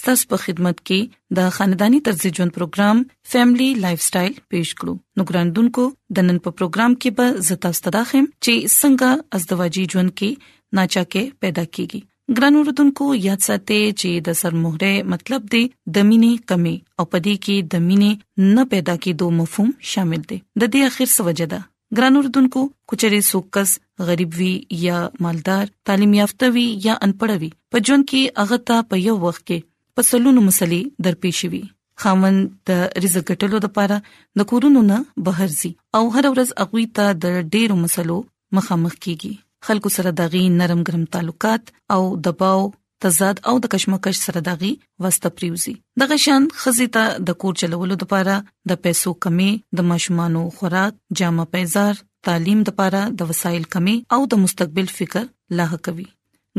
ستاسو په خدمت کې د خاندانی طرز ژوند پروګرام فیملی لایف سټایل پیښ کړو نو ګرانډونکو د نن په پروګرام کې به زتا ستداخم چې څنګه ازدواجی ژوند کې ناچاکه پیدا کیږي ګران اوردونکو یاد ساتئ چې د سرمهره مطلب دی د مینې کمی او پدې کې د مینې نه پیدا کېدو مفهوم شامل دی د دې اخر سوجدا ګران اردوونکو کچري سوکس غریب وي یا مالدار تعلیم یافته وي یا انپړ وي په ژوند کې هغه ته په یو وخت کې په سلونو مسلې درپېښ وي خاوند د رزق ګټلو لپاره د کورونو نه بهر زی او هر ورځ اغوي ته د ډېرو مسلو مخامخ کیږي خلکو سره دغي نرم ګرم تعلقات او دباو تضاد او د کشمکش سره دغي وسته پریوزي دغه شان خزي ته د کور چلولو لپاره د پیسو کمی د ماشومانو خوراک جامه پیزار تعلیم لپاره د وسایل کمی او د مستقبل فکر لا کوي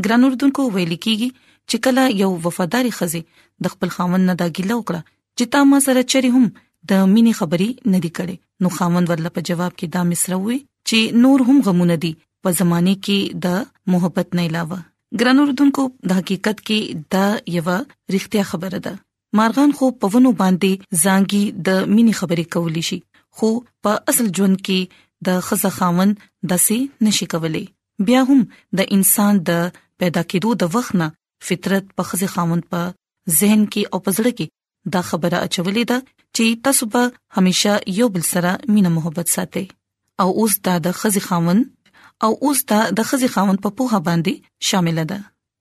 ګران اردوونکو ویل کیږي چې کله یو وفادار خزي د خپل خاوند نه دا ګیله وکړه چې تا ما سره چری هم د مینې خبرې نه دی کړې نو خاوند ورله په جواب کې دا مصره وي چې نور هم غمونه دي په زمانه کې د محبت نه علاوه ګران اوردونکو د حقیقت کې دا یو رښتیا خبره ده مارغان خو په ونو باندې زانګي د مینې خبرې کولی شي خو په اصل ژوند کې د خزه خاون داسې نشي کولی بیا هم د انسان د پیدا کېدو د وخت نه فطرت په خزه خاون په ذهن کې او پزړه کې دا خبره اچولې ده چې تاسو به همیشه یو بل سره مینه محبت ساتي او اوس دا د خزي خاون او اوس دا د خزي خاون په پوها باندې شامل ده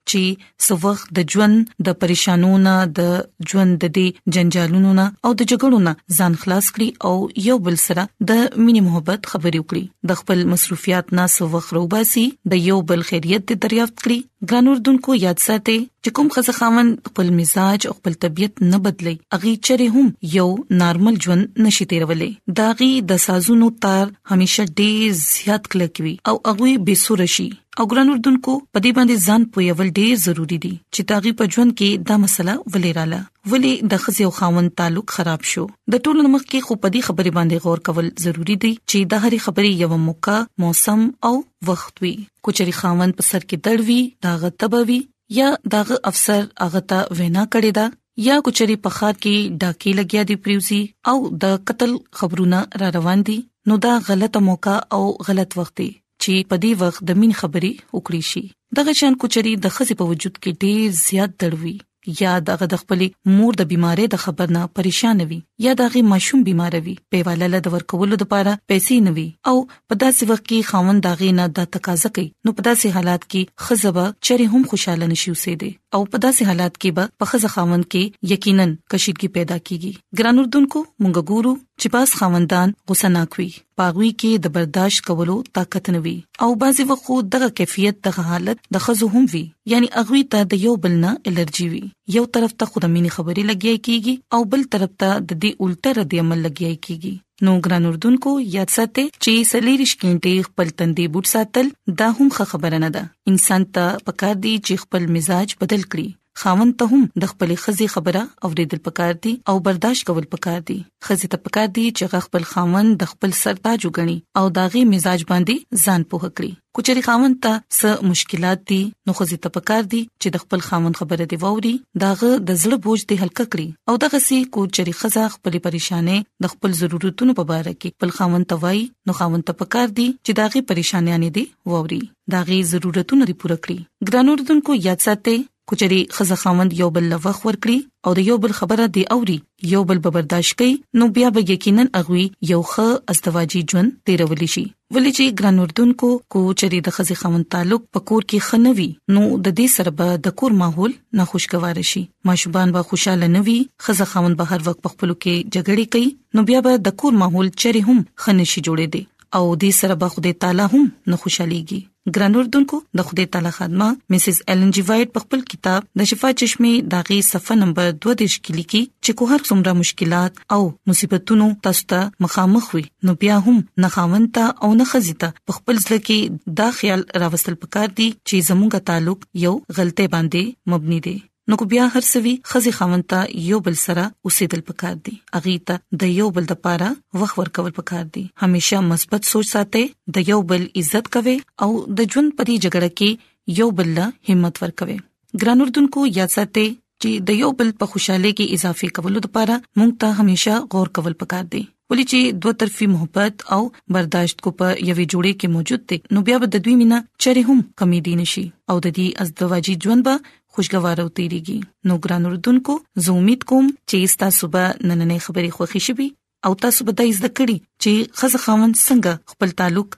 چې سوغ د ژوند د پریشانونو د ژوند د دې جنجالونو نه او د جګړو نه ځان خلاص کړي او یو بل سره د مینې محبت خبرې وکړي د خپل مصروفیات نه سوغ روباسي د یو بل خیریت د دریافت کړي ګران اردوونکو یاد ساتئ چې کوم خزه خاوند خپل مزاج او خپل طبيعت نه بدلي اغي چره هم یو نارمل ژوند نشي تیرولې داغي د سازونو تار همیشه ډیر زیات کلکوي او اغه به سورشي او ګران اردوونکو په دې باندې ځان پویول ډیر ضروری دي چې تاغي په ژوند کې دا مسله ولې رااله ولې د خزیو خاون تعلق خراب شو د ټولو نمک کې خو په دې خبرې باندې غور کول ضروری دي چې د هرې خبرې یو موقع موسم او وخت وي کوچري خاوند په سر کې دړوي داغه تبوي یا داغه افسر هغه ته وینا کړی دا یا کوچري په خار کې ډاکې لګیا دی پریوزي او د قتل خبرونه را روان دي نو دا غلطه موقع او غلط وخت دی چې په دې وخت د مين خبري وکړي شي دغه شان کوچري د خزي په وجود کې ډیر زیات دړوي یا دغه د خپل مور د بيمارۍ د خبر نه پریشان وي یا دغه ماشوم بيمار وي په والله د ورکولو لپاره پیسې نه وي او په داسې وخت کې خاوند دغه نه د تقاضا کوي نو په داسې حالات کې خزبه چره هم خوشاله نشي اوسېده او په داسې حالات کې به په خزه خاوند کې یقینا کشیدګي پیدا کیږي ګران اردوونکو مونږ ګورو چې باز خاوندان غوسه ناکوي پاغوي کې د برداشت کولو طاقت نه وي او بعضي وخت دغه کیفیت دغه حالت د خزو هم وي یعنی اغوي ته د یو بل نه الرجی وي یو طرف ته خود مینې خبرې لګیای کیږي او بل طرف ته د دې الټه رد عمل لګیای کیږي نو ګران اردوونکو یاد ساتئ چې سلیریش کینټي خپل تندې بوت ساتل دا هم ښه خبره نه ده انسان ته پکار دی چې خپل مزاج بدل کړي خاوند ته هم د خپلې خزي خبره اوریدل پکار دي او برداشت کول پکار دي خزي ته پکار دي چې خپل خاوند د خپل سر تاج وګڼي او داغي مزاج باندې ځان پوه کړي کچري خاوند ته څه مشکلات دي نو خزي ته پکار دي چې د خپل خاوند خبره دی ووري داغه د زړه بوج دی هلکه کړي او دغه سي کچري خزه خپل پریشانې د خپل ضرورتونو په اړه کې خپل خاوند ته وایي نو خاوند ته پکار دي چې داغي پریشانې نه دي ووري دا غي ضرورتونه لري پوره کړی ګران اوردونکو یاد ساتئ کچري خزه خاوند یو بل لوخ ور کړی او د یو بل خبره دی اوري یو بل به برداشت کوي نو بیا به یقینا اغوي یو ښه ازدواجی ژوند تیرول شي ولې چې ګران وردونکو کو چرې د خزي خاوند تعلق پکور کې خنوي نو د دې سره به د کور ماحول ناخوشګوار شي ماشومان به خوشاله نه وي خزه خاوند به هر وخت په خپل کې جګړه کوي نو بیا به د کور ماحول چرې هم خنشي جوړې دي او دې سره به خدای تعالی هم نه خوشاليږي ګران اردوونکو د خدای تعالی خادمه مسز ایلن جی وایټ په خپل کتاب د شفا چشمه داغي صفحه نمبر 22 کې لیکي چې کوه هر څومره مشکلات او مصیبتونو تاسو ته مخامخ وي نو بیا هم نه خاونتا او نه خزیتا په خپل ځل کې دا خیال راوستل پکار دي چې زموږه تعلق یو غلطه باندې مبني دی نو کو بیا هر سوي خزي خاوند ته یو بل سره اوسېدل پکار دي اغي ته د یو بل د پاره وخت ورکول پکار دي همیشه مثبت سوچ ساتي د یو بل عزت کوي او د ژوند پري جګړه کې یو بل له همت ورکوي ګران اردوونکو یاد ساتي چې د یو بل په خوشاله کې اضافه کولو لپاره موږ ته همیشه غور کول پکار دي ولې چې دوه طرفي محبت او برداشت کو په یوې جوړې کې موجود دی نو بیا به د دوی مینا چره هم کمی دي نشي او د دې ازدواجی ژوند به خوشګوار او تیریږي نو ګران اردوونکو زه امید کوم چې تاسو به نننې خبرې خوښی شي او تاسو به د زده کړې چې خزه خاون څنګه خپل تعلق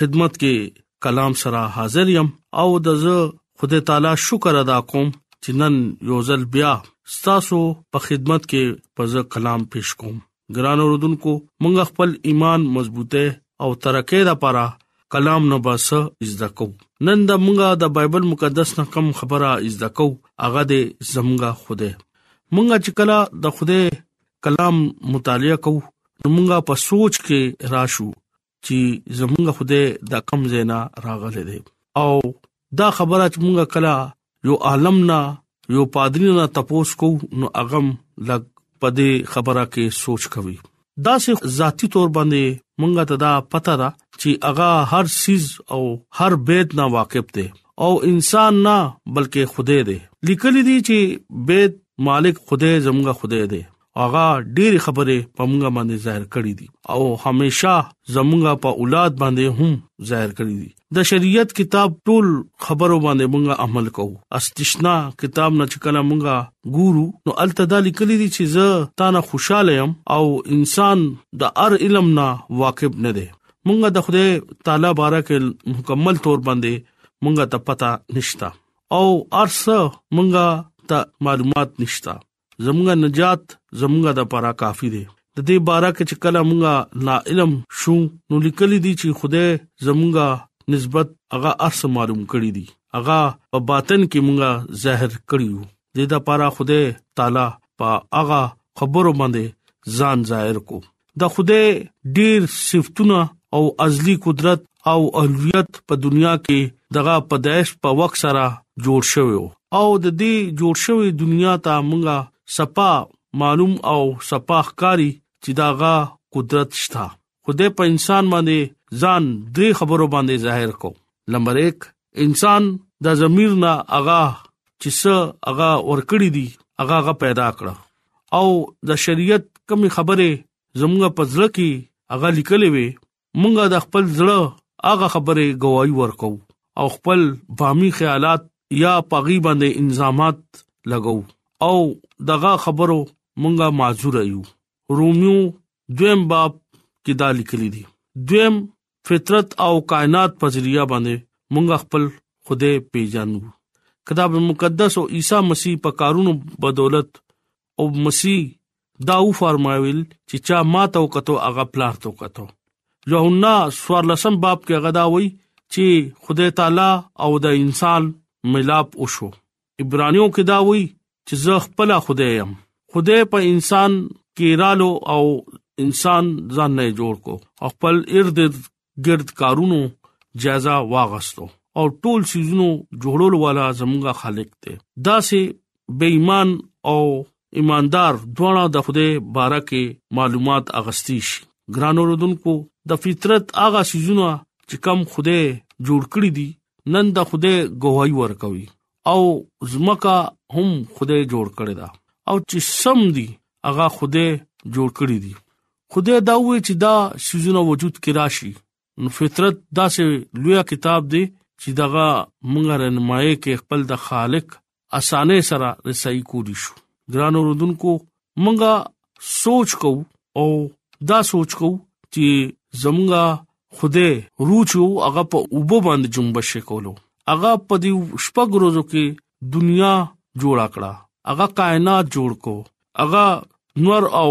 خدمت کې کلام سره حاضر یم او د زه خدای تعالی شکر ادا کوم چې نن یو ځل بیا ستاسو په خدمت کې په زه کلام پیش کوم ګران اوردونکو مونږ خپل ایمان مضبوطه او ترقه لپاره کلام نو بس زده کو نن د مونږه د بایبل مقدس نه کم خبره زده کو هغه د زمونږه خوده مونږه چې کلا د خوده کلام مطالعه کو نو مونږه په سوچ کې راشو چې زمونږ خدای د کم زینا راغله دي او دا خبره چې مونږه کلا یو عالم نه یو پادری نه تپوس کو نو اغم لګ پدې خبره کې سوچ کوي دا سه ذاتی تور باندې مونږه ته دا پته ده چې اغا هر سیز او هر بیت نه واقف دي او انسان نه بلکې خوده دي لیکل دي چې بیت مالک خوده زمونږه خوده دي هغه ډېری خبرې په موږ باندې ظاهر کړې دي او همیشه زموږ په اولاد باندې هم ظاهر کړې دي د شریعت کتاب ټول خبرو باندې موږ عمل کوو استثنا کتاب نه چې کله موږ ګورو نو التدا لیکلې دي چې زه تا نه خوشاله يم او انسان د ار علم نه واقف نه دی موږ د خدای تعالی بارک مکمل تور باندې موږ ته پتا نشتا او ارسه موږ ته معلومات نشتا زمونږه نجات زمونږه د پرا کافی دی د دې باره کې چې کله مونږه نا علم شو نو لیکل دي چې خدای زمونږه نسبت هغه ارس معلوم کړی دي هغه په باطن کې مونږه ظاهر کړیو د دې لپاره خدای تعالی په هغه خبرو باندې ځان ظاهر کو د خوده ډیر صفتونه او ازلی قدرت او اهلیت په دنیا کې دغه پدایش په وخت سره جوړ شوی او د دې جوړ شوی دنیا ته مونږه صفا معلوم او صفا ښکاری چې داغه قدرت شته خدای په انسان باندې ځان درې خبرو باندې ظاهر کو نمبر 1 انسان د ضمیر نه اغا چې څه اغا ورکړی دي اغا غ پیدا کړه او د شریعت کم خبره زموږ پزړه کې اغا لیکلې وي مونږه د خپل زړه اغا خبره گواہی ورکو او خپل بامي خیالات یا پاغي باندې انزامات لګو او دغه خبرو مونږه معذور یو روميو دویم باب کې دا لیکلي دي دویم فطرت او کائنات په ذریعہ باندې مونږ خپل خدای پیژنو کتاب مقدس او عیسی مسیح په کارونو بدولت او مسیح دا و فرمایل چې چا ما ته وکړو هغه پلار ته وکړو یوحنا سوار لسم باب کې غدا وای چې خدای تعالی او د انسان ملاپ وشو عبرانیو کې دا وایي چې زه خپل خدای يم خدای په انسان کې رالو او انسان ځان نه جوړ کو خپل ارد گرد کارونو جزا واغستو او ټول سيزونو جوړول والا زموږه خالق ته دا سه بې ایمان او ایماندار دواړه د خوده بارکه معلومات اغستی شي ګرانو رودونکو د فطرت اغا سيزونه چې کم خوده جوړ کړی دي نن د خوده گواهی ورکوي او زمکا هم خوده جوړ کړی دا او چې سم دي هغه خوده جوړ کړی دي خوده دا وی چې دا سيزونه وجود کې راشي نو فطرت دا سه لوی کتاب دی چې دغه مونږه رنمایي کې خپل د خالق اسانه سره رسایي کولی شو ګران اوردونکو مونږه سوچ کو او دا سوچ کو چې زمونږه خوده روچو هغه په اوبو باندې جنبش کولو هغه په دې شپږ ورځو کې دنیا جوړ کړه هغه کائنات جوړ کو هغه نور او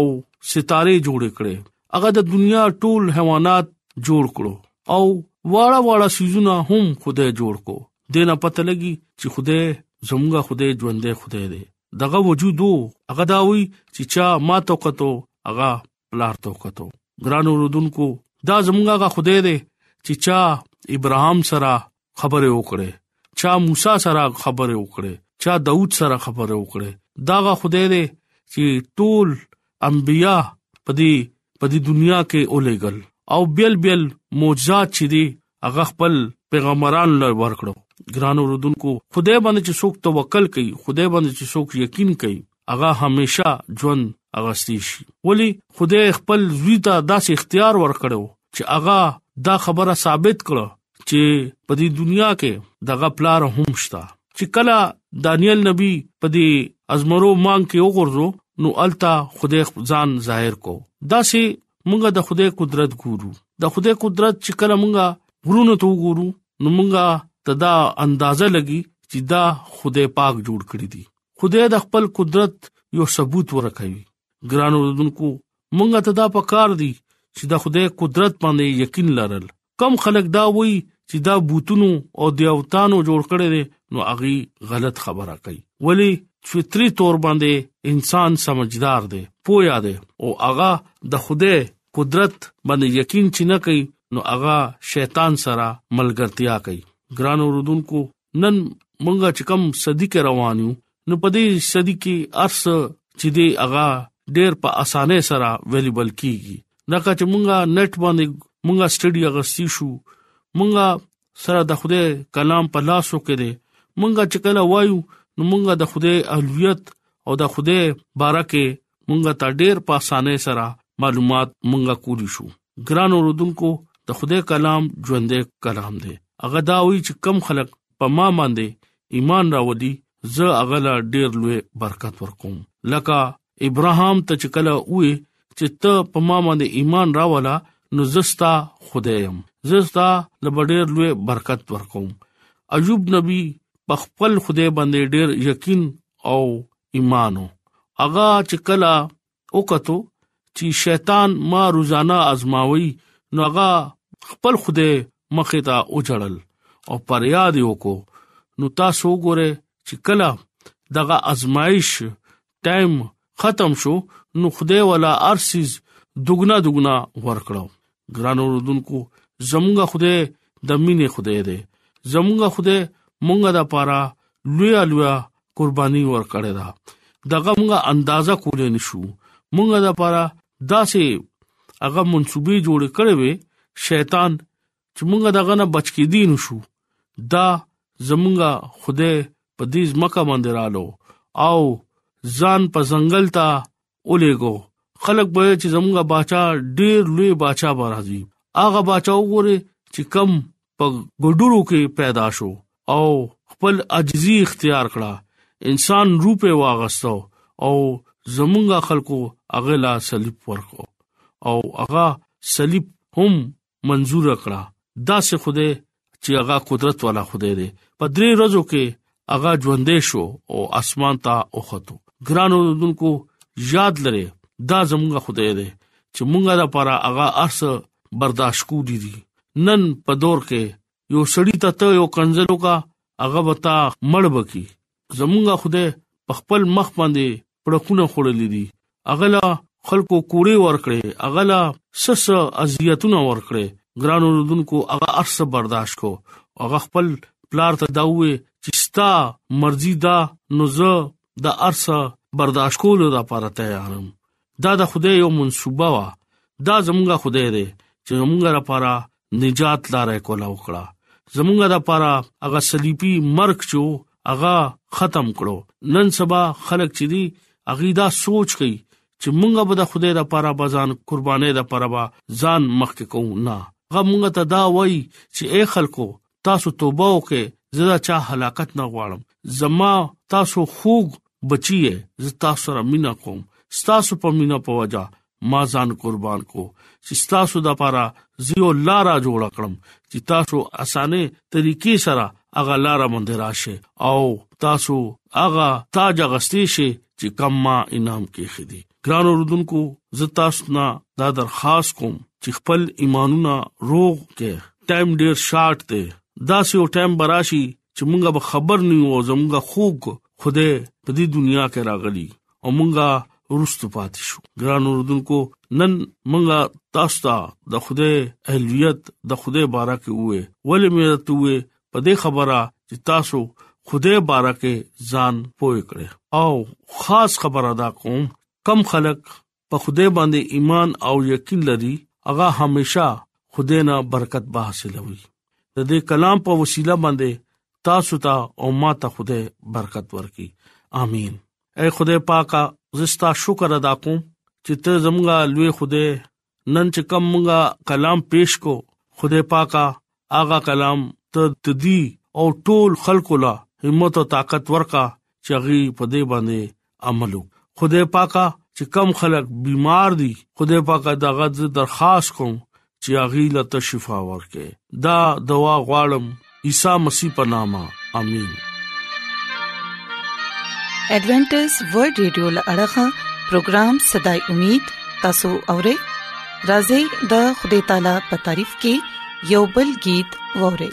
ستاره جوړ کړي هغه د دنیا ټول حیوانات جوړ کړو او واړه واړه سيزونه هم خدای جوړ کو دینه پته لګي چې خدای زموږه خدای ژوندې خدای دی دغه وجودو هغه داوي چې چا ما توقتو هغه پلار ته وکړو ګران اوردونکو دا زمونږه خدای دی چې چا ابراهام سره خبره وکړي چا موسی سره خبره وکړي چا داوود سره خبره وکړي داغه خدای دی چې ټول انبیا پدی پدی دنیا کې اولېګل او بیل بیل معجزات چې دی هغه خپل پیغمبران لر ورکړو ګران اوردونکو خدای باندې چې څوک توکل کوي خدای باندې چې څوک یقین کوي هغه همیشه ژوند اغستی شي ولی خدای خپل زوی ته داسې اختیار ورکړو چې هغه دا خبره ثابت کړه چې په دې دنیا کې دغه پلار هم شته چې کله دانیل نبی په دې ازمرو مان کې وګورځو نو التا خدای ځان ظاهر کو دا سه مونږه د خدای قدرت ګورو د خدای قدرت چې کله مونږه غرونو ته وګورو نو مونږه تدا اندازه لګي چې دا خدای پاک جوړ کړی دی خدای د خپل قدرت یو ثبوت ورکوي ګرانو دونکو مونږه تدا پکار دی چې د خدای قدرت باندې یقین لرل کم خلک دا وایي چې دا بوتونو او دیوتانو جوړ کړي دي نو اغي غلط خبره کوي ولی فطری تور باندې انسان سمجدار دی پویا دی او اغا د خوده قدرت باندې یقین چې نه کوي نو اغا شیطان سره ملګرتیا کوي ګران اوردونکو نن مونږه چې کم صدی کې روان یو نو په دې صدی کې ارس چې دی اغا ډېر په اسانه سره اویلیبل کیږي دا چې مونږه نت باندې مونږه سټډي اغستی شو مونږه سره د خوده کلام په لاسو کې دی مونږه چې کله وایو نو مونږه د خوده اولویت او د خوده بارکه مونږه تا ډېر په اسانه سره معلومات مونږه کولی شو ګران اوردونکو د خدای کلام ژوندې کلام دی هغه دا وی چې کم خلک په ما باندې ایمان راوړي زه هغه لا ډیر لوی برکت ورکوم لکه ابراهام ته چې کله وې چې ته په ما باندې ایمان راولا نو زستا خدایم زستا لبډیر لوی برکت ورکوم ایوب نبی په خپل خدای باندې ډیر یقین او ایمانو اغا چې کلا او کتو چې شیطان ما روزانه ازماوي نو هغه خپل خوده مخه ته اوجړل او پر یاد یو کو نو تاسو ګوره چې کله دغه ازمایش ټایم ختم شو نو خدای ولا ارسیز دغنا دغنا ورکړو ګران اوردونکو زمونږ خدای د مینې خدای دی زمونږ خدای مونږه د پاره لوی لوی قرباني ورکړې ده دغه مونږه اندازا کولې نشو مونږه د پاره داسې هغه منسوبي جوړ کړې وي شیطان چې مونږه دغه نه بچ کې دي نشو دا زمونږه خدای په دې ځمکه باندې رالو او ځان په ځنګل ته ولېګو خلک به چې زمونږه باچا ډیر لوی باچا به راځي هغه باچا وګوره چې کم په ګډورو کې پیدا شو او خپل عجزي اختیار کړه انسان روپه واغستو او زمونږه خلکو هغه لا صلیب ورکو او هغه صلیب هم منزور کړه دا سه خوده چې هغه قدرت والا خوده دی په درې ورځو کې هغه ژوندې شو او اسمان ته اوختو ګرانو دونکو یاد لره دا زموږ خوده دی چې مونږه د پاره هغه ارس برداشت کو دي دي نن په دور کې یو سړی ته یو کنزلو کا هغه وتا مړ بکی زمونږه خدای په خپل مخ باندې پړکونه خړلې دي اغلا خلکو کوړې ورکړې اغلا سس اذیتونه ورکړې ګران اوردونکو هغه ارس برداشت کو هغه خپل پلار ته دا وې چې ستا مرزي دا نو زه د ارس برداشت کولو لپاره تیارم دا د خدای یو منصوبه و دا زمونږه خدای دی چې زمونږه لپاره نجات لارې کولا وکړه زمونږه لپاره هغه صلیبي مرګ چې هغه ختم کړو نن سبا خلک چې دي اغي دا سوچ کوي چې مونږه به د خدای لپاره بزان قربانې لپاره ځان مخکې کوو نه هغه مونږ ته دا وایي چې اے خلکو تاسو توبه وکړئ زه دا چا هلاکت نه غواړم زما تاسو خوګ بچی زه تاسو سره مینا کوم تاسو په مینا په وجا ما ځان قربان کو چې تاسو د پاره زیو لارا جوړ کړم چې تاسو اسانه طریقې سره اغه لارا مونږ راشه او تاسو اغه تاج غستی شي چې کما انعام کې خدي ګران اوردونکو زه تاسو نه دا درخواست کوم چې خپل ایمانونه روغ کې ټایم ډیر شارټ دی دا سه یو ټایم براشي چې مونږه به خبر نه یو زمونږه خوګ خوده په دې دنیا کې راغلي او مونږه ورستو پاتې شو ګران اوردونکو نن مونږه تاسو ته د خوده اهلیت د خوده بارا کې وې ولې مې ته وې په دې خبره چې تاسو خدای بارکه ځان پوي کړي او خاص خبره دا کوم کم خلک په خدای باندې ایمان او یقین لري هغه همیشا خدای نه برکت به حاصلوي د دې کلام په وسیله باندې تاسو ته او ما ته خدای برکت ورکړي امين اے خدای پاکا زستا شکر ادا کوم چې ته زموږه لوی خدای نن چې کوم مونږه کلام پیش کو خدای پاکا آغا کلام ته تدی او ټول خلق لا همت او طاقت ورکا چې غي په دې باندې عمل وکړي خدای پاکا چې کم خلک بیمار دي خدای پاکا دا غد درخواست کوم چې اغي له تشفا ورکه دا دوا غواړم عیسی مسیح په نامه امين ایڈونچر ورلد رادیو لړغا پروگرام صداي امید تاسو اورئ راځي د خدای تعالی په تعریف کې یوبل गीत اورئ